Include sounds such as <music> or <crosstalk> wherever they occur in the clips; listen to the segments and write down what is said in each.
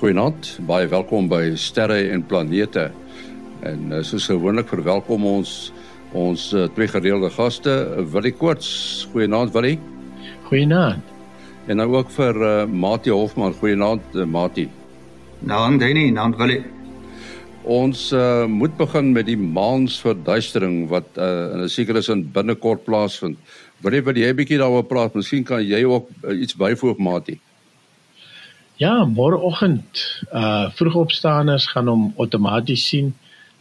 Goeienaand, baie welkom by Sterre en Planete. En uh, soos gewoonlik verwelkom ons ons uh, twee gereelde gaste, Willie Koorts. Goeienaand Willie. Goeienaand. En nou ook vir uh, Mati Hofman. Goeienaand uh, Mati. Nou, Danny, nou Willie. Ons uh, moet begin met die maansverduistering wat uh, in 'n sekere sin binnekort plaasvind. Willie, wil jy 'n bietjie daaroor praat? Miskien kan jy ook uh, iets byvoeg, Mati. Ja, môreoggend, uh vroegopstaaners gaan hom outomaties sien.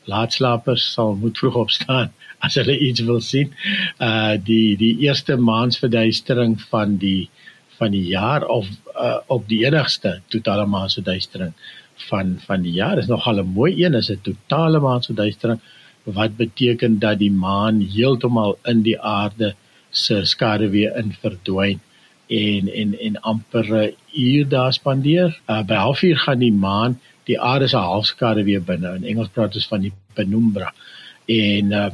Laatslapers sal moet vroeg opstaan <laughs> as hulle iets wil sien. Uh die die eerste maansverduistering van die van die jaar of uh op die enigste totale maansverduistering van van die jaar is nogal 'n mooi een, is 'n totale maansverduistering wat beteken dat die maan heeltemal in die aarde se skaduwee in verdwyn en en en amper 'n uur daar spandeer. Uh, by 0.5 gaan die maan die aarde se halfskade weer binne. In Engels praat ons van die penumbra. En uh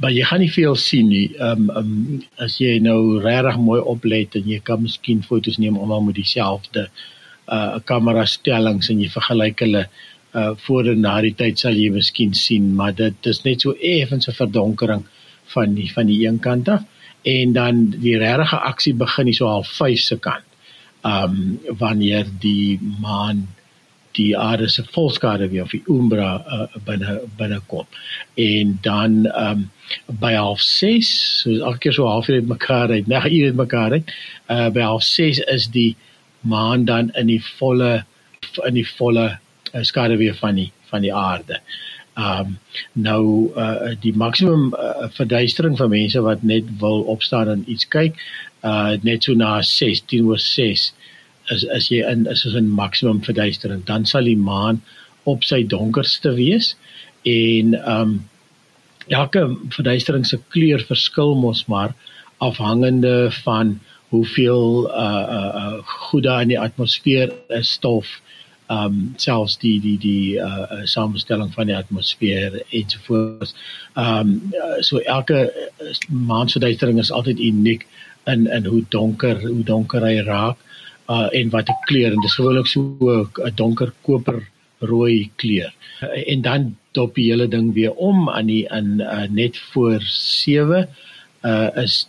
maar jy gaan nie veel sien nie. Ehm um, um, as jy nou regtig mooi oplet en jy kan miskien foto's neem almal met dieselfde uh kamera stellings en jy vergelyk hulle uh voor en na die tyd sal jy miskien sien, maar dit is net so effens 'n verdonkering van die van die een kant af en dan die regte aksie begin hier so half 5 se kant. Um wanneer die maan die aarde se volskade weer of die umbra uh, binne binne kom. En dan um by half 6, so elke keer so half uur mekaar uit, nag uur mekaar uit. Uh by half 6 is die maan dan in die volle in die volle uh, skade weer van die van die aarde. Um nou uh die maksimum uh, verduistering vir mense wat net wil opstaan en iets kyk, uh net so na 16 oor 6 is as jy in is as 'n maksimum verduistering, dan sal die maan op sy donkerste wees en um elke verduistering se kleur verskil mos maar afhangende van hoeveel uh uh, uh goede in die atmosfeer is stof um selfs die die die uh samestelling van die atmosfeer ensovoorts. Um so elke uh, maansverduistering is altyd uniek in in hoe donker hoe donker hy raak uh en wat 'n kleur en dis gewoonlik so 'n donker koper rooi kleur. Uh, en dan dop die hele ding weer om aan die in uh, net voor 7 uh is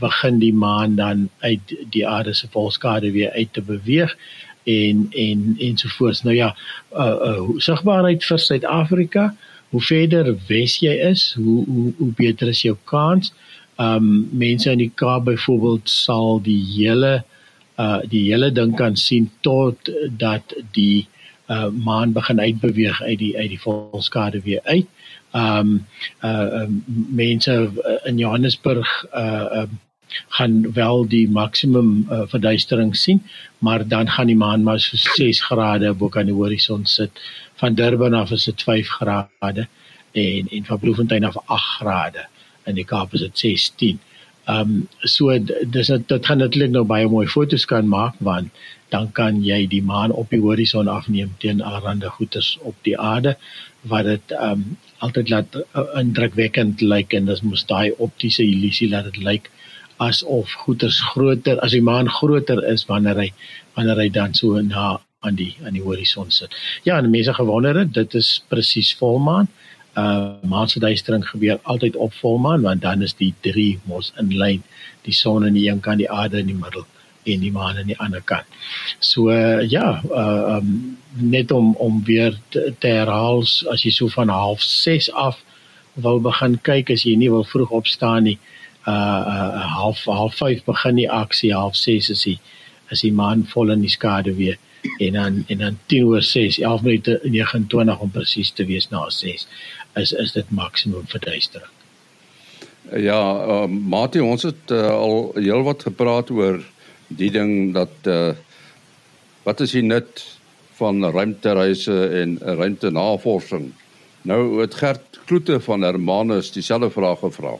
begin die maan dan uit die aarde se volskade weer uit te beweeg en en ensovoorts. Nou ja, uh, uh sigbaarheid vir Suid-Afrika, hoe verder wes jy is, hoe hoe hoe beter is jou kans. Um mense in die Kaap byvoorbeeld sal die hele uh die hele ding kan sien tot dat die uh maan begin uitbeweeg uit die uit die volskade weer uit. Um uh mense in Johannesburg uh um gaan wel die maksimum uh, verduistering sien, maar dan gaan die maan maar so 6 grade bo kan die horison sit. Van Durban af is dit 5 grade en en van Bloemfontein af 8 grade. In die Kaap is dit 16. Ehm um, so dis dit gaan natuurlik nou baie mooi foto's kan maak want dan kan jy die maan op die horison afneem teen allerlei goedes op die aarde wat dit ehm um, altyd laat uh, indrukwekkend lyk en dis mos daai optiese illusie laat dit lyk asof goeders groter as die maan groter is wanneer hy wanneer hy dan so na aan die aan die horison sit. Ja, en mense gewonder dit is presies volmaan. Uh maansverduistering gebeur altyd op volmaan want dan is die drie mos in lyn, die son aan die een kant, die aarde in die middel en die maan aan die ander kant. So uh, ja, uh um, net om om weer te, te herhaal as jy so van half 6 af wil begin kyk as jy nie wil vroeg opstaan nie uh, uh half half 5 begin die aksie half 6 is die is die maan vol in die skade weer en dan en dan 10 oor 6 11 minute 29 om presies te wees na 6 is is dit maksimum verduistering. Ja, uh, Mati ons het uh, al heelwat gepraat oor die ding dat uh wat is die nut van ruimtereise en ruimtenavorsing? Nou het Gert Kloete van Hermanus dieselfde vraag gevra.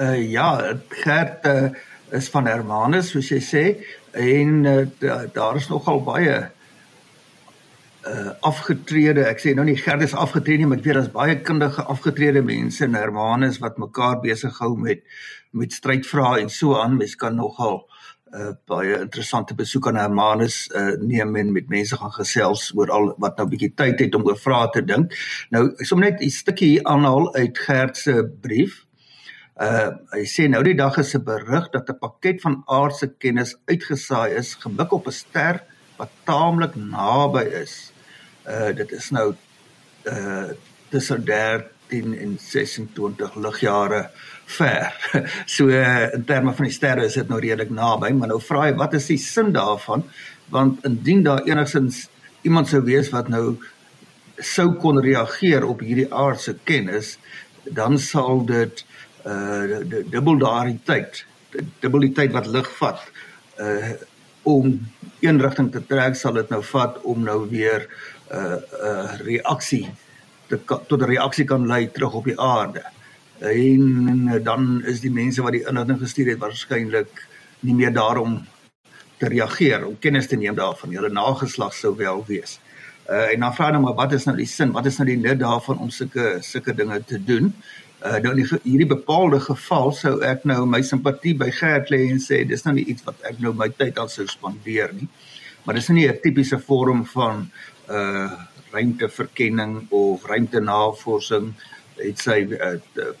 Uh ja, Gert uh, is van Hermanus soos jy sê en uh, daar is nogal baie uh afgetrede. Ek sê nou nie Gert is afgetrede nie, maar ek weet daar's baie kundige afgetrede mense in Hermanus wat mekaar besig hou met met strydvrae en so aan. Mens kan nogal uh, baie interessante besoek aan Hermanus uh, neem en met mense gaan gesels oor al wat nou 'n bietjie tyd het om oor vrae te dink. Nou ek som net 'n stukkie aanhaal uit Gert se brief. Uh hy sê nou die dag is 'n berig dat 'n pakket van aardse kennis uitgesaai is gemik op 'n ster wat taamlik naby is. Uh dit is nou uh tussen 13 en 26 ligjare ver. <laughs> So uh, in terme van die sterre is dit nou redelik naby, maar nou vra jy wat is die sin daarvan? Want indien daar enigsins iemand sou wees wat nou sou kon reageer op hierdie aardse kennis, dan sal dit uh dubbel daardie tyd, dubbel die tyd wat lig vat uh om een rigting te trek sal dit nou vat om nou weer 'n uh, 'n uh, reaksie te tot 'n reaksie kan lei terug op die aarde. En dan is die mense wat die inligting gestuur het waarskynlik nie meer daarom te reageer om kennis te neem daarvan. Hulle nageslag sou wel wees. Uh en dan vra hulle nou maar wat is nou die sin? Wat is nou die nut daarvan om sulke sulke dinge te doen? Uh nou in hierdie bepaalde geval sou ek nou my simpatie by Gert lê en sê dis nou nie iets wat ek nou my tyd aan sou spandeer nie. Maar dis nie 'n tipiese vorm van uh ruimteverkenning of ruimtenavorsing het sy uh,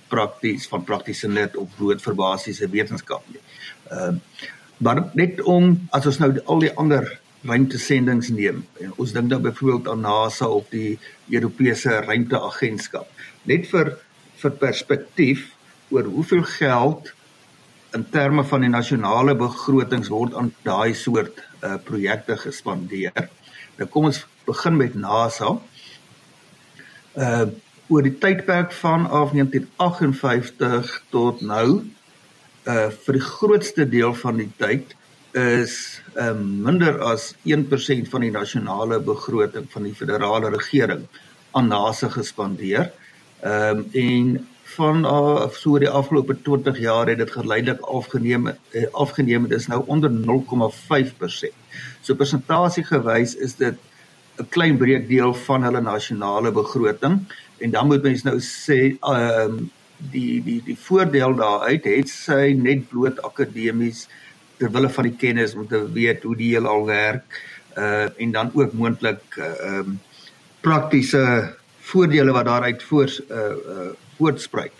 prakties van praktiese nut of bloot vir basiese wetenskap nie. Ehm uh, maar net om as ons nou al die ander ruimtesendings neem en ons dink dan byvoorbeeld aan NASA of die Europese Ruimteagentskap net vir vir perspektief oor hoeveel geld in terme van die nasionale begrotings word aan daai soort uh, projekte gespandeer. Nou kom ons begin met NASA. Uh oor die tydperk van af 1958 tot nou uh vir die grootste deel van die tyd is uh minder as 1% van die nasionale begroting van die federale regering aan NASA gespandeer. Ehm um, en van uh, so die afgelope 20 jaar het dit geleidelik afgeneem uh, afgeneem dit is nou onder 0,5%. So persentasie gewys is dit 'n klein breekdeel van hulle nasionale begroting en dan moet mens nou sê ehm uh, die die die voordeel daaruit het sy net bloot akademies ter wille van die kennis om te weet hoe die heelal werk uh en dan ook moontlik ehm uh, um, praktiese voordele wat daaruit voor uh, uh voortspruit.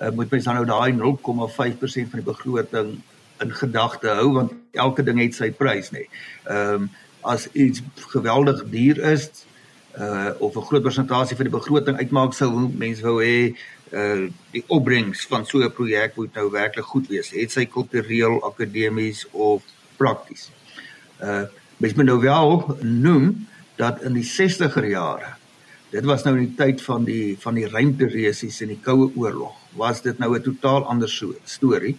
Uh moet mens dan nou daai 0,5% van die begroting in gedagte hou want elke ding het sy prys nê. Ehm um, as iets geweldig duur is uh of 'n groot persentasie van die begroting uitmaak sou mense wou hê uh die opbrengs van so 'n projek moet nou werklik goed wees. Het sy kultureel, akademies of prakties. Uh mens moet nou wel noem dat in die 60er jare dit was nou in die tyd van die van die ruimteresies in die koue oorlog was dit nou 'n totaal ander so storie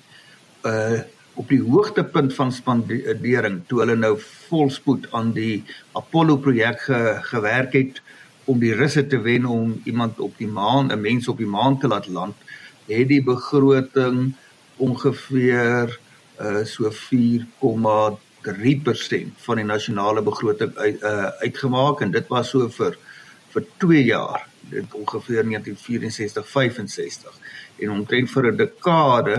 uh op die hoogtepunt van spandering toe hulle nou volspoed aan die Apollo projek ge, gewerk het om die russe te wen om iemand op die maan 'n mens op die maan te laat land het die begroting ongeveer uh so 4,3% van die nasionale begroting uit, uh, uitgemaak en dit was so vir vir 2 jaar dit ongeveer 1964 65 en omtrent vir 'n dekade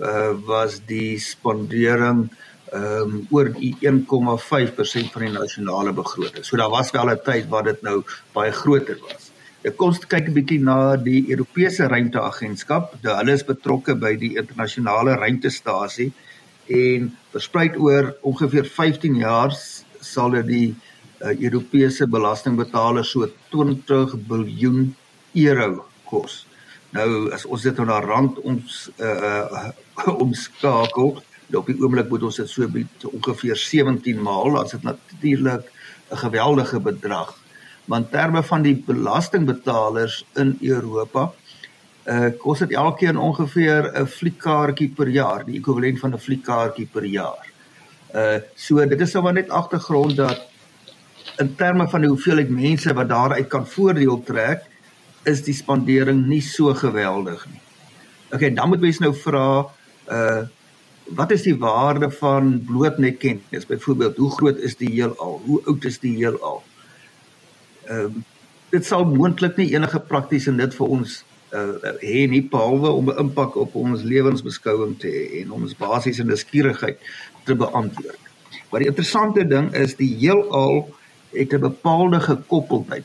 uh, was die spandering ehm um, oor die 1,5% van die nasionale begroting. So daar was wel 'n tyd waar dit nou baie groter was. Ek kom kyk 'n bietjie na die Europese Ruimteagentskap. Hulle is betrokke by die internasionale ruimtestasie en verspreid oor ongeveer 15 jaar sal dit die uh, Europese belastingbetalers so 20 biljoen euro kos. Nou as ons dit nou na rand ons uh, uh, omskakel, op die oomblik moet ons dit so bied ongeveer 17 maal, as dit natuurlik 'n geweldige bedrag. Maar in terme van die belastingbetalers in Europa, uh kos dit elkeen ongeveer 'n fliekkaartjie per jaar, die ekwivalent van 'n fliekkaartjie per jaar. Uh so dit is nou net agtergrond dat in terme van die hoeveelheid mense wat daaruit kan voordeel trek, is die spandering nie so geweldig nie. Okay, dan moet mens nou vra uh wat is die waarde van bloot net kennis? Byvoorbeeld, hoe groot is die heelal? Hoe oud is die heelal? Ehm uh, dit sal moontlik nie enige praktiese nut vir ons uh hê nie behalwe om 'n impak op ons lewensbeskouing te hê en ons basiese nuuskierigheid te beantwoord. Maar die interessante ding is die heelal het 'n bepaalde gekoppeldheid.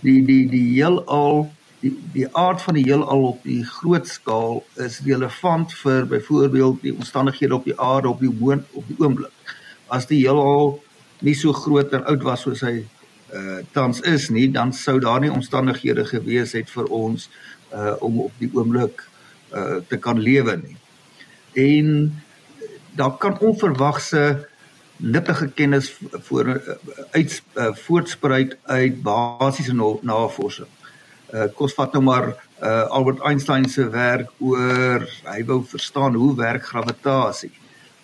Die die die heelal die die aard van die heelal op die groot skaal is relevant vir byvoorbeeld die omstandighede op die aarde op die moon op die oomblik. As die heelal nie so groot en oud was soos hy uh tans is nie, dan sou daar nie omstandighede gewees het vir ons uh om op die oomblik uh te kan lewe nie. En daar kan onverwagse nuttige kennis voor uh, uit uh, voortspruit uit basiese navorsing. Uh kos vat nou maar uh Albert Einstein se werk oor hy wou verstaan hoe werk gravitasie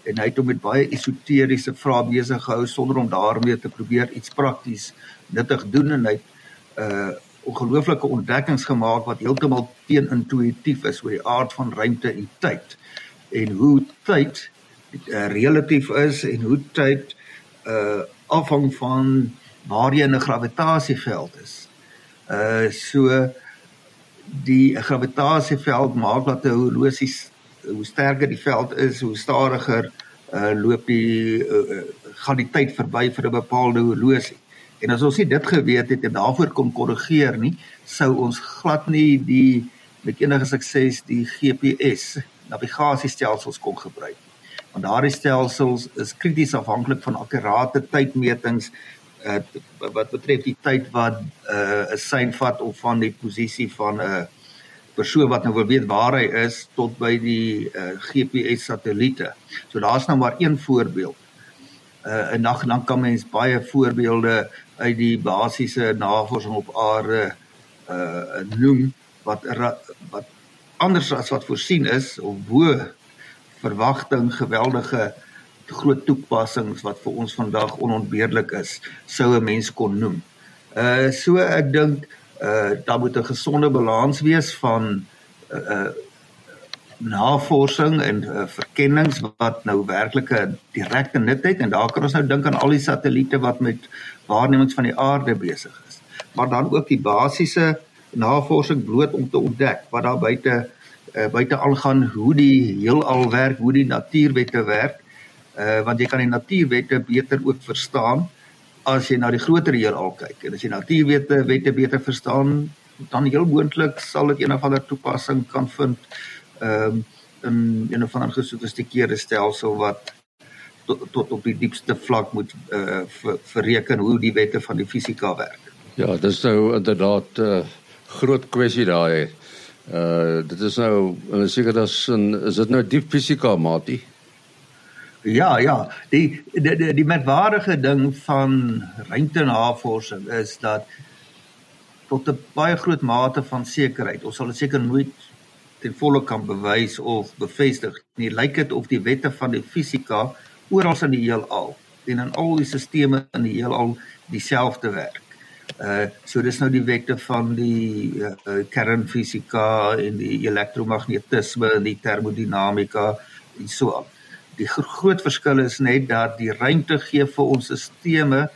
en hy het hom met baie esoteriese vrae besig gehou sonder om daarmee te probeer iets prakties nuttig doen en hy uh ongelooflike ontdekkings gemaak wat heeltemal teenintuïtief is oor die aard van ruimte en tyd en hoe tyd uh, relatief is en hoe tyd uh afhang van waar jy in 'n gravitasieveld is. Uh so die gravitasieveld maak dat 'n horlosie hoe sterker die veld is, hoe stadiger uh loop die uh, gaan die tyd verby vir 'n bepaalde horlosie. En as ons nie dit geweet het en daarvoor kon korrigeer nie, sou ons glad nie die met enige sukses die GPS navigasiestelsels kon gebruik. Want daardie stelsels is krities afhanklik van akkurate tydmetings uh, wat betref die tyd wat uh, 'n uh, sein vat of van die posisie van 'n uh, persoon wat nou wil weet waar hy is tot by die uh, GPS satelliete. So daar's nou maar een voorbeeld. Uh, en dan dan kan mens baie voorbeelde uit die basiese navorsing op aarde uh noem wat wat anders as wat voorsien is of bo verwagting geweldige groot toepassings wat vir ons vandag onontbeerlik is sou 'n mens kon noem. Uh so ek dink uh daar moet 'n gesonde balans wees van uh, uh navorsing en uh, verkennings wat nou werklik 'n direkte nut het en daar kan ons nou dink aan al die satelliete wat met waarnemings van die aarde besig is. Maar dan ook die basiese navorsing bloot om te ontdek wat daar buite uh, buite aangaan hoe die heelal werk, hoe die natuurwette werk. Uh want jy kan die natuurwette beter ook verstaan as jy na die groter heelal kyk. En as jy natuurwette wette beter verstaan, dan heel moontlik sal dit een of ander toepassing kan vind ehm um, in 'n van 'n gesofistikeerde stelsel wat tot, tot op die diepste vlak moet uh, ver, verreken hoe die wette van die fisika werk. Ja, dis nou inderdaad 'n uh, groot kwessie daai. Uh dit is nou en seker dat is dit nou diep fisika maatie. Ja, ja. Die die die, die merkwaardige ding van ruimtenavorsing is dat tot 'n baie groot mate van sekerheid. Ons sal dit seker nooit ten volle kan bewys of bevestig nie. Lyk dit of die wette van die fisika oral in die heelal en in al die stelsels in die heelal dieselfde werk. Uh so dis nou die wette van die uh, uh, kernfisika en die elektromagnetisme en die termodinamika en so aan. Die groot verskil is net dat die ruimte gee vir ons stelsels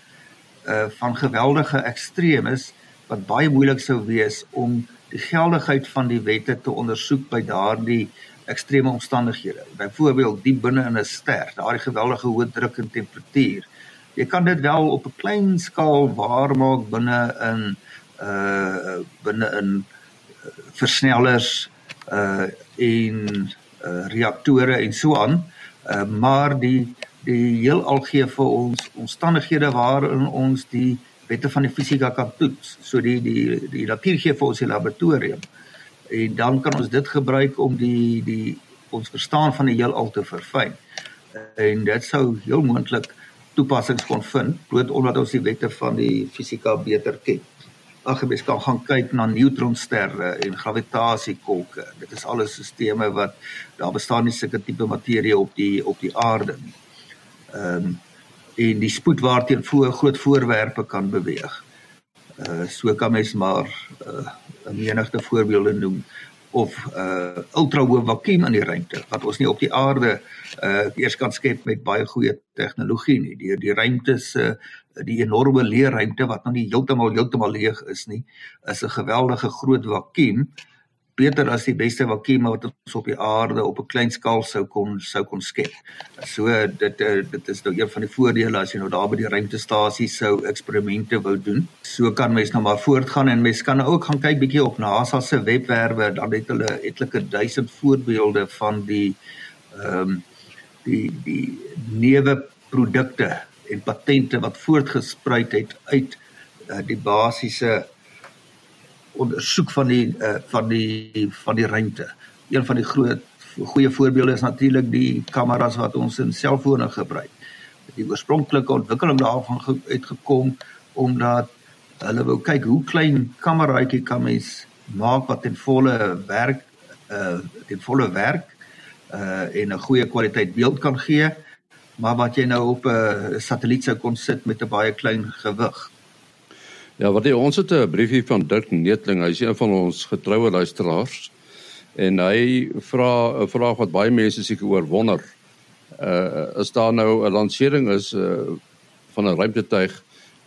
uh van geweldige ekstremes wat baie moeilik sou wees om die geldigheid van die wette te ondersoek by daardie ekstreme omstandighede. Byvoorbeeld diep binne in 'n ster, daardie geweldige hoë druk en temperatuur. Jy kan dit wel op 'n klein skaal waarmaak binne in uh binne in uh, versnellers uh en uh, reaktore en so aan. Uh maar die die heel algee vir ons omstandighede waarin ons die wette van die fisika kan toets. So die die die natuur gee vir ons die laboratorium. En dan kan ons dit gebruik om die die ons verstaan van die heelal te verfyn. En dit sou heel moontlik toepassings kon vind bloot omdat ons die wette van die fisika beter ken. Ag mens kan gaan kyk na neutronsterre en gravitasiekolke. Dit is alles stelsels wat daar bestaan nie sulke tipe materie op die op die aarde nie. Ehm um, en die spoed waarteen voor groot voorwerpe kan beweeg. Uh so kan mens maar uh 'n menigte voorbeelde noem of uh ultrahoë vakuum in die ruimte wat ons nie op die aarde uh eers kan skep met baie goeie tegnologie nie. Die die ruimte se uh, die enorme leë ruimte wat nog nie heeltemal heeltemal leeg is nie, is 'n geweldige groot vakuum beter as die beste vakuum wat ons op die aarde op 'n klein skaal sou kon sou kon skep. So dit eh, dit is nou een van die voordele as jy nou daar by die ruimtestasie sou eksperimente wou doen. So kan mens nou maar voortgaan en mens kan ook gaan kyk bietjie op NASA se webwerwe, dan het hulle etlike duisend voorbeelde van die ehm um, die die nuwe produkte en patente wat voortgespruit het uit uh, die basiese ondersoek van die uh, van die van die ruimte. Een van die groot goeie voorbeelde is natuurlik die kameras wat ons in selfone gebruik. Die oorspronklike ontwikkeling daarvan uitgekom omdat hulle wou kyk hoe klein kameraitjie kan mens maak wat ten volle werk uh ten volle werk uh en 'n goeie kwaliteit beeld kan gee, maar wat jy nou op 'n satelliet sou kon sit met 'n baie klein gewig. Ja, wat jy ons het 'n briefie van Dirk Neetling, hy is een van ons getroue luisteraars en hy vra 'n vraag wat baie mense seker oor wonder. Uh is daar nou 'n lansering is uh van 'n ruimtetuig,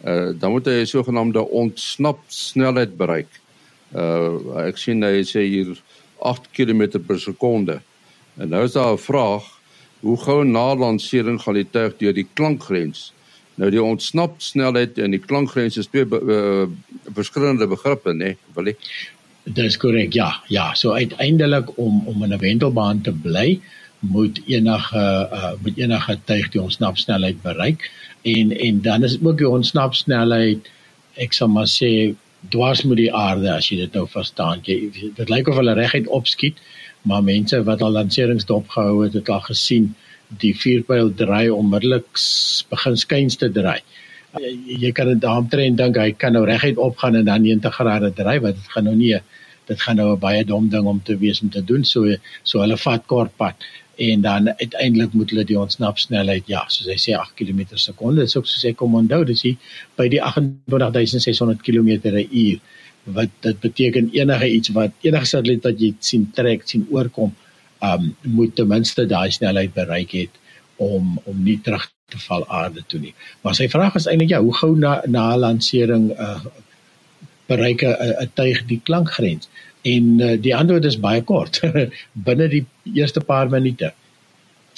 uh dan moet hy 'n sogenaamde ontsnap snelheid bereik. Uh ek sien hy sê hier 8 km per sekonde. En nou is daar 'n vraag, hoe gou na lansering gaan die tuig deur die klankgrens? Nou die ontsnap snelheid en die klankgrens is twee uh, verskillende begrippe, né, nee, Willie? Dis korrek. Ja, ja, so uiteindelik om om in 'n wentelbaan te bly, moet enige uh moet enige tuig die ontsnap snelheid bereik en en dan is ook die ontsnap snelheid ek sal maar sê dwars met die aarde as jy dit nou verstaan. Jy dit lyk of hulle reguit opskiet, maar mense wat al lanserings dopgehou het, het al gesien die vuurpyl draai onmiddellik begin skuins te draai. Jy, jy kan dit daaromtrent dink hy kan nou reguit opgaan en dan 90 grade draai wat dit gaan nou nie dit gaan nou 'n baie dom ding om te wees om te doen so so hulle vat kort pad en dan uiteindelik moet hulle die ontsnap snelheid ja soos hy sê 8 km per sekonde dis ook soos ek kom onthou dis hier by die 28600 km/h wat dit beteken enige iets wat enige satelliet wat jy sien trek sien oorkom um moet ten minste daai snelheid bereik het om om nie terug te val aarde toe nie. Maar sy vraag is eintlik ja, hoe gou na na lansering uh bereik 'n tuig die klankgrens? En uh, die antwoord is baie kort, <laughs> binne die eerste paar minute.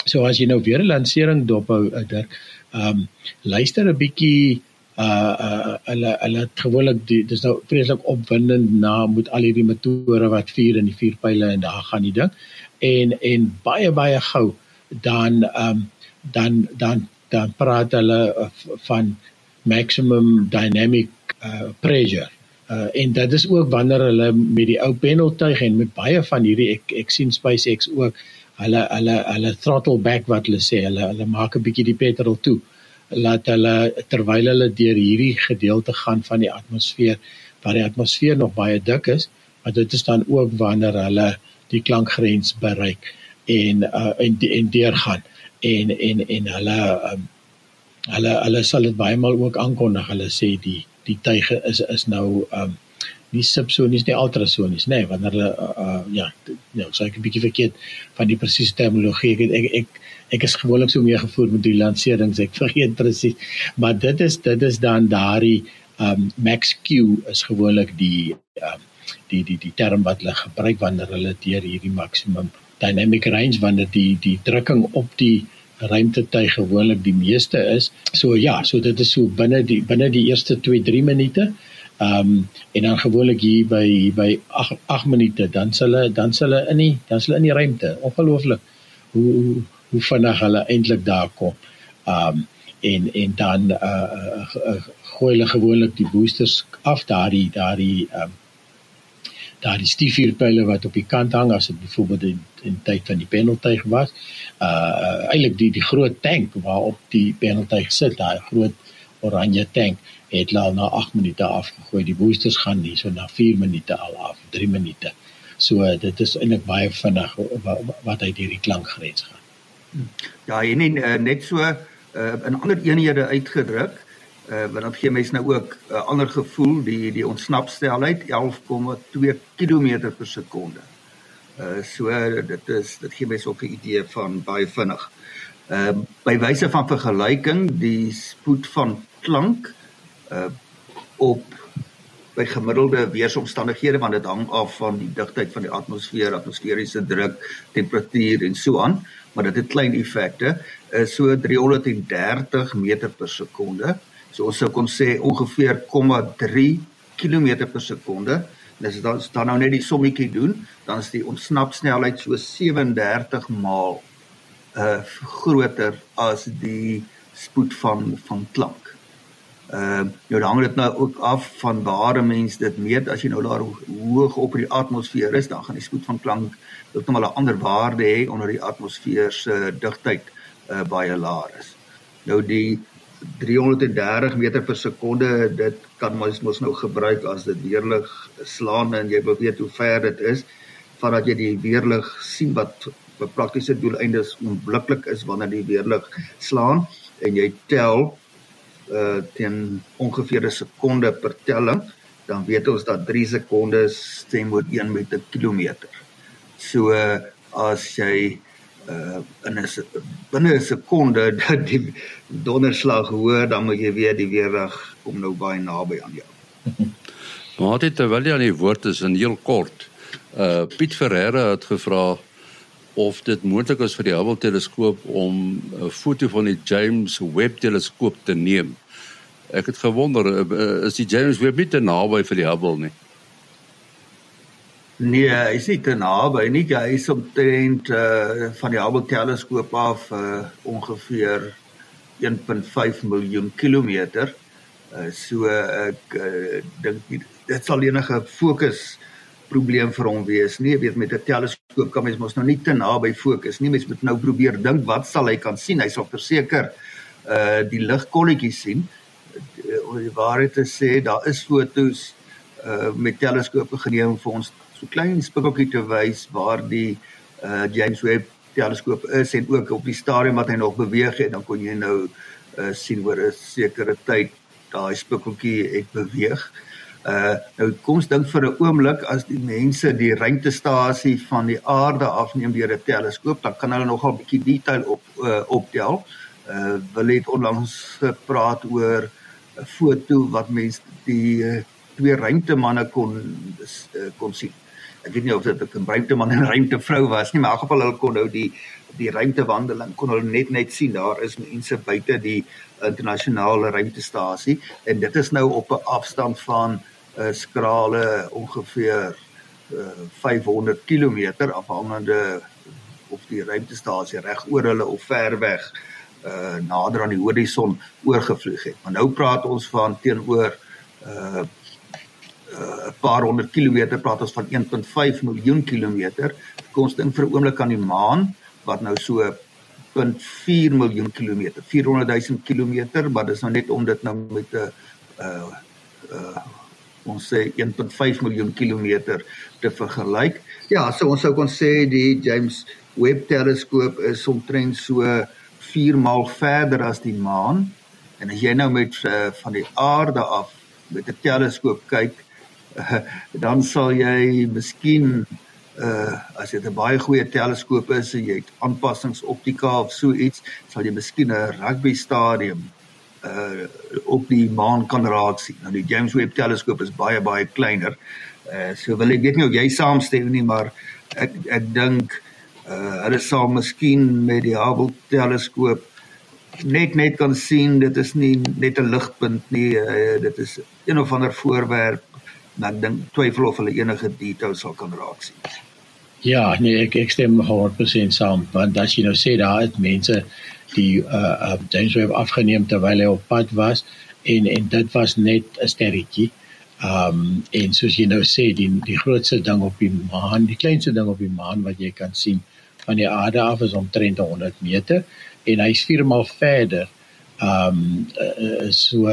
So as jy nou weer 'n lansering dophou, uh, Dirk, um luister 'n bietjie uh uh hulle hulle gewoonlik dis nou vreeslik opwindend na moet al hierdie motore wat vuur in die vuurpyle en daar gaan die ding en en baie baie gou dan ehm um, dan dan dan praat hulle uh, van maximum dynamic uh, pressure. Uh, en dit is ook wanneer hulle met die ou pendeltuig en met baie van hierdie ek ek sien SpaceX ook hulle hulle hulle throttle back wat hulle sê hulle hulle maak 'n bietjie die petrol toe laat hulle terwyl hulle deur hierdie gedeelte gaan van die atmosfeer waar die atmosfeer nog baie dik is maar dit is dan ook wanneer hulle die klankgrens bereik en uh, en en deurgaan en en en hulle um, hulle hulle sal dit baie maal ook aankondig. Hulle sê die die tuie is is nou um nie subsonies nie ultrasonies nê nee, wanneer hulle uh, uh, ja nou sê ek 'n bietjie verkeerd van die presiese terminologie ek ek ek, ek is gewoonlik so mee gevoer met die lanserings ek vergeet presies maar dit is dit is dan daardie um max q is gewoonlik die um die die die term wat hulle gebruik wanneer hulle deur hierdie maksimum dynamic range wanneer die die drukking op die ruimtetuig gewoonlik die meeste is. So ja, so dit is so binne die binne die eerste 2-3 minute. Ehm um, en dan gewoonlik hier by by 8 8 minute dan hulle dan hulle in die dan hulle in die ruimte. Ongelooflik hoe hoe, hoe vinnig hulle eintlik daar kom. Ehm um, en en dan uh, uh, uh gooi hulle gewoonlik die boosters af daardie daardie ehm um, daardie stiefvuurpyle wat op die kant hang as dit byvoorbeeld in, in tyd van die penaltyg was. Uh, uh eintlik die die groot tank waarop die penaltyg sit, daai groot oranje tank het al na 8 minute afgegooi. Die boosters gaan nie so na 4 minute al af, 3 minute. So uh, dit is eintlik baie vinnig wat, uit hierdie klankgrens gaan. Ja, en nie, uh, net so uh, in ander eenhede uitgedruk uh, want dan gee mens nou ook 'n uh, ander gevoel die die ontsnapsnelheid 11,2 km per sekonde. Uh so dit is dit gee mens ook 'n idee van baie vinnig. Ehm uh, by wyse van vergelyking die spoed van klank uh op by gemiddelde weeromstandighede want dit hang af van die digtheid van die atmosfeer, atmosferiese druk, temperatuur en so aan, maar dit het klein effekte, is so 330 meter per sekonde. So ons sou kon sê ongeveer 0,3 km per sekonde. Dis dan dan nou net die sommetjie doen, dan is die ontsnapsnelheid so 37 maal uh groter as die spoed van van klank. Ehm uh, nou hang dit nou ook af van waar 'n mens dit meet. As jy nou daar hoog op in die atmosfeer is, dan gaan die spoed van klank ook nog 'n ander waarde hê onder die atmosfeer se digtheid uh baie laag is. Nou die 330 meter per sekonde dit kan mens mos nou gebruik as dit weerlig slaan en jy weet hoe ver dit is vandat jy die weerlig sien wat vir praktiese doeleindes onmiddellik is wanneer die weerlig slaan en jy tel uh teen ongeveer 'n sekonde per telling dan weet ons dat 3 sekondes stem word 1 met 'n kilometer. So uh, as jy uh in 'n binne 'n sekonde <laughs> dat die donderslag hoor, dan moet jy weet die weerlig kom nou baie naby aan jou. <laughs> Maar dit terwyl jy aan die woord is in heel kort. Uh Piet Ferreira het gevra of dit moontlik is vir die Hubble teleskoop om 'n foto van die James Webb teleskoop te neem. Ek het gewonder uh, is die James Webb nie te naby vir die Hubble nie? Nee, hy is nie te naby nie. Hy is omtrent uh van die Hubble teleskoop af uh ongeveer 1.5 miljoen kilometer. Uh so ek uh, dink dit sal enige fokus probleem vir hom wees. Nee, weet met 'n teleskoop kan mens mos nou nie te naby fokus nie. Mens moet nou probeer dink wat sal hy kan sien? Hy sal verseker uh die ligkolletjies sien. Om die waarheid te sê, daar is fotos uh met teleskope geneem vir ons klein spikkeltjie te wys waar die uh James Webb teleskoop is en ook op die stadium wat hy nog beweeg het dan kon jy nou uh sien oor 'n sekere tyd daai spikkeltjie het beweeg. Uh nou kom ons dink vir 'n oomblik as die mense die ruimtestasie van die aarde afneem deur 'n teleskoop, dan kan hulle nogal 'n bietjie detail op uh optel. Uh wil het onlangs gepraat oor 'n foto wat mense die uh, twee ruimtemanne kon uh, kon sien ek weet nie of dit 'n ruimteman en 'n ruimtevrou was nie, maar in elk geval hulle kon nou die die ruimtewandeling kon hulle net net sien daar is mense buite die internasionale ruimtestasie en dit is nou op 'n afstand van 'n uh, skrale ongeveer uh, 500 km afhangende of die ruimtestasie reg oor hulle of ver weg uh nader aan die horison oorgevlieg het. Maar nou praat ons van teenoor uh 'n uh, paar honderd kilometer praat ons van 1.5 miljoen kilometer. Kom ons dink vir 'n oomblik aan die maan wat nou so 0.4 miljoen kilometer, 400 000 kilometer, maar dis nou net om dit nou met 'n uh uh ons sê 1.5 miljoen kilometer te vergelyk. Ja, so ons sou kon sê die James Webb teleskoop is omtrent so 4 maal verder as die maan. En as jy nou met uh, van die aarde af met 'n teleskoop kyk, <laughs> dan sal jy miskien uh as dit 'n baie goeie teleskoop is en jy het aanpassings optika of so iets, sal jy miskien 'n rugby stadium uh op die maan kan raak sien. Nou die James Webb teleskoop is baie baie kleiner. Uh so wil ek weet nie of jy saamstem nie, maar ek ek dink uh hulle sal miskien met die Hubble teleskoop net net kan sien dit is nie net 'n ligpunt nie, uh, dit is een of ander voorwerp dan dink twyfel of hulle enige detail sal kan raak sien. Ja, nee, ek ek stem 100% saam want as jy nou sê daar het mense die uh uh James Webb afgeneem terwyl hy op pad was en en dit was net 'n sterretjie. Um en soos jy nou sê die die grootste ding op die maan, die kleinste ding op die maan wat jy kan sien van die aarde af is omtrent 100 meter en hy's 4 maal verder ehm um, so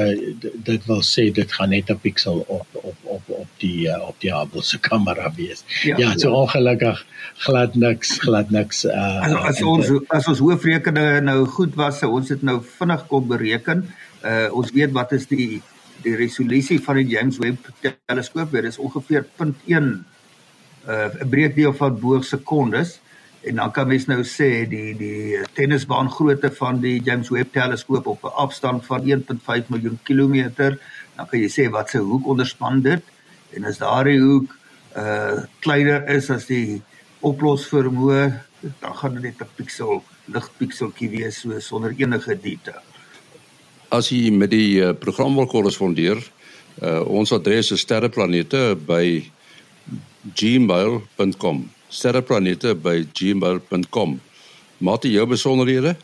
dit wil sê dit gaan net 'n pixel op op op op die op die Hubble se <laughs> kamera wees. Ja, ja so ja. ongelukkig glad niks glad niks uh, as, as ons as ons hoofrekeninge nou goed was, so ons het nou vinnig kon bereken. Uh ons weet wat is die die resolusie van die James Webb teleskoop, dit is ongeveer 0.1 uh 'n breekdeel van bo sekondes En dan kan mens nou sê die die tennisbaan grootte van die James Webb teleskoop op 'n afstand van 1.5 miljoen kilometer, dan kan jy sê wat se hoek onderspan dit en as daardie hoek uh kleiner is as die oplosvermoë, dan gaan dit net 'n piksel ligpikseltjie wees so sonder enige diepte. As jy met die uh, program wil korrespondeer, uh ons adres is sterreplanete by gmail.com sterreplanete by gmail.com Maat jou besonderhede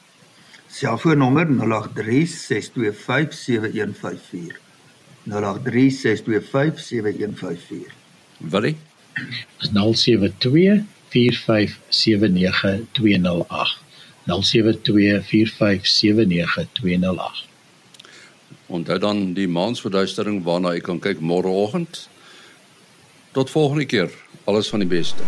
Selfoonnommer 0836257154 0836257154 Wat? 0724579208 0724579208 Onthou dan die maansverduistering waarna jy kan kyk môreoggend. Tot volgende keer. Alles van die beste.